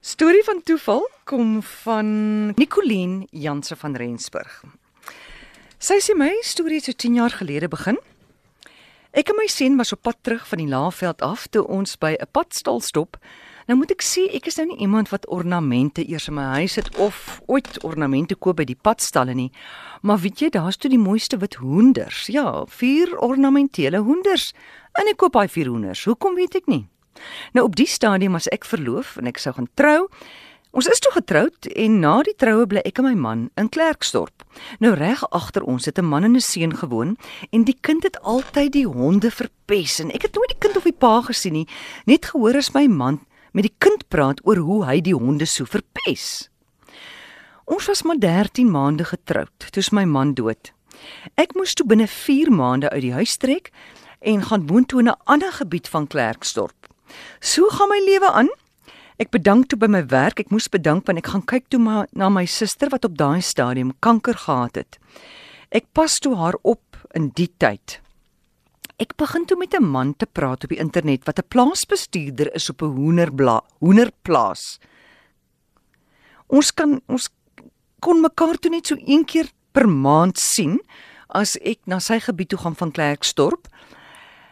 Storie van toeval kom van Nicoline Janse van Rensburg. Sy sê my storie het so 10 jaar gelede begin. Ek en my seun was op pad terug van die Laagveld af toe ons by 'n padstal stop. Nou moet ek sê ek is nou nie iemand wat ornamente eers in my huis het of ooit ornamente koop by die padstalle nie. Maar weet jy, daar's toe die mooiste wit hoenders. Ja, vier ornamentele hoenders. En ek koop daai vier hoenders. Hoekom weet ek nie? Nou op die stadium was ek verloof en ek sou gaan trou. Ons is toe getroud en na die troue bly ek en my man in Klerksdorp. Nou reg agter ons het 'n man en 'n seun gewoon en die kind het altyd die honde verpes en ek het nooit die kind of die pa gesien nie, net gehoor as my man met die kind praat oor hoe hy die honde so verpes. Ons was maar 13 maande getroud toe my man dood. Ek moes toe binne 4 maande uit die huis trek en gaan woon toe in 'n ander gebied van Klerksdorp. So gaan my lewe aan. Ek bedank toe by my werk. Ek moes bedank want ek gaan kyk toe maar na my suster wat op daai stadium kanker gehad het. Ek pas toe haar op in die tyd. Ek begin toe met 'n man te praat op die internet wat 'n plaasbestuurder is op 'n hoenderbla, hoenderplaas. Ons kan ons kon mekaar toe net so een keer per maand sien as ek na sy gebied toe gaan van Klerksdorp.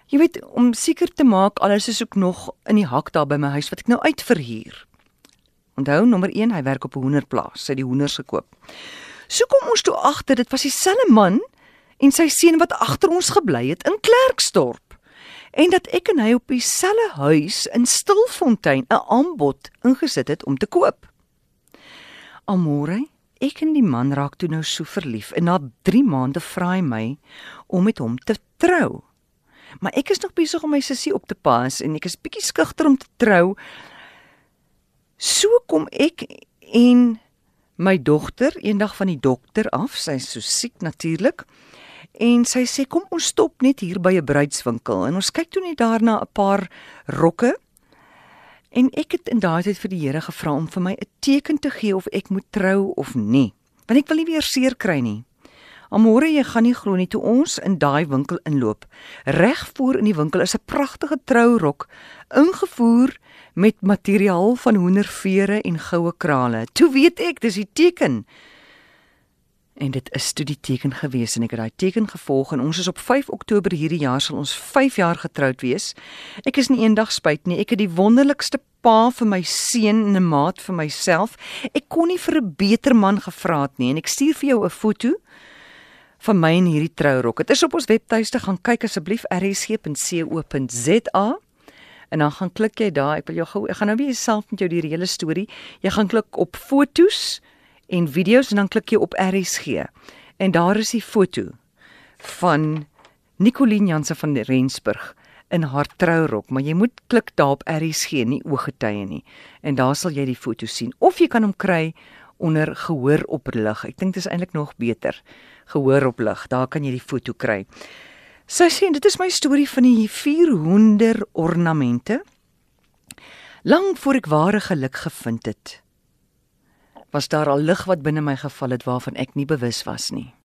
Jy weet om seker te maak alles is ook nog in die hak daar by my huis wat ek nou uitverhuur. Onthou nommer 1, hy werk op 'n hoenderplaas, sy het die hoenders gekoop. So kom ons toe agter dit was dieselfde man en sy seun wat agter ons gebly het in Klerksdorp. En dat ek en hy op dieselfde huis in Stilfontein 'n aanbod ingesit het om te koop. Amore, ek en die man raak toe nou so verlief en na 3 maande vra hy my om met hom te trou. Maar ek is nog besig om my sussie op te pas en ek is bietjie skugter om te trou. So kom ek en my dogter eendag van die dokter af, sy is so siek natuurlik. En sy sê kom ons stop net hier by 'n bruidswinkel en ons kyk toe net daarna 'n paar rokke. En ek het in daai tyd vir die Here gevra om vir my 'n teken te gee of ek moet trou of nie, want ek wil nie weer seer kry nie. Amore, jy gaan nie glo nie toe ons in daai winkel inloop. Reg voor in die winkel is 'n pragtige trourok ingevoer met materiaal van hoendervere en goue krale. Toe weet ek, dis die teken. En dit is toe die teken gewees en ek het daai teken gevolg en ons is op 5 Oktober hierdie jaar sal ons 5 jaar getroud wees. Ek is nie eendag spyt nie. Ek het die wonderlikste pa vir my seun en 'n maat vir myself. Ek kon nie vir 'n beter man gevra het nie en ek stuur vir jou 'n foto van my in hierdie trourok. Dit is op ons webtuiste gaan kyk asseblief rsg.co.za en dan gaan klik jy daar. Ek wil jou gou ek gaan nou weer self met jou die hele storie. Jy gaan klik op fotos en video's en dan klik jy op RSG. En daar is die foto van Nicoline Janse van Rensburg in haar trourok, maar jy moet klik daar op RSG, nie ooggetuie nie. En daar sal jy die foto sien of jy kan hom kry onder gehoor op lig. Ek dink dit is eintlik nog beter. Gehoor op lig. Daar kan jy die foto kry. Sy sê dit is my storie van die 400 ornamente. Lank voor ek ware geluk gevind het, was daar al lig wat binne my geval het waarvan ek nie bewus was nie.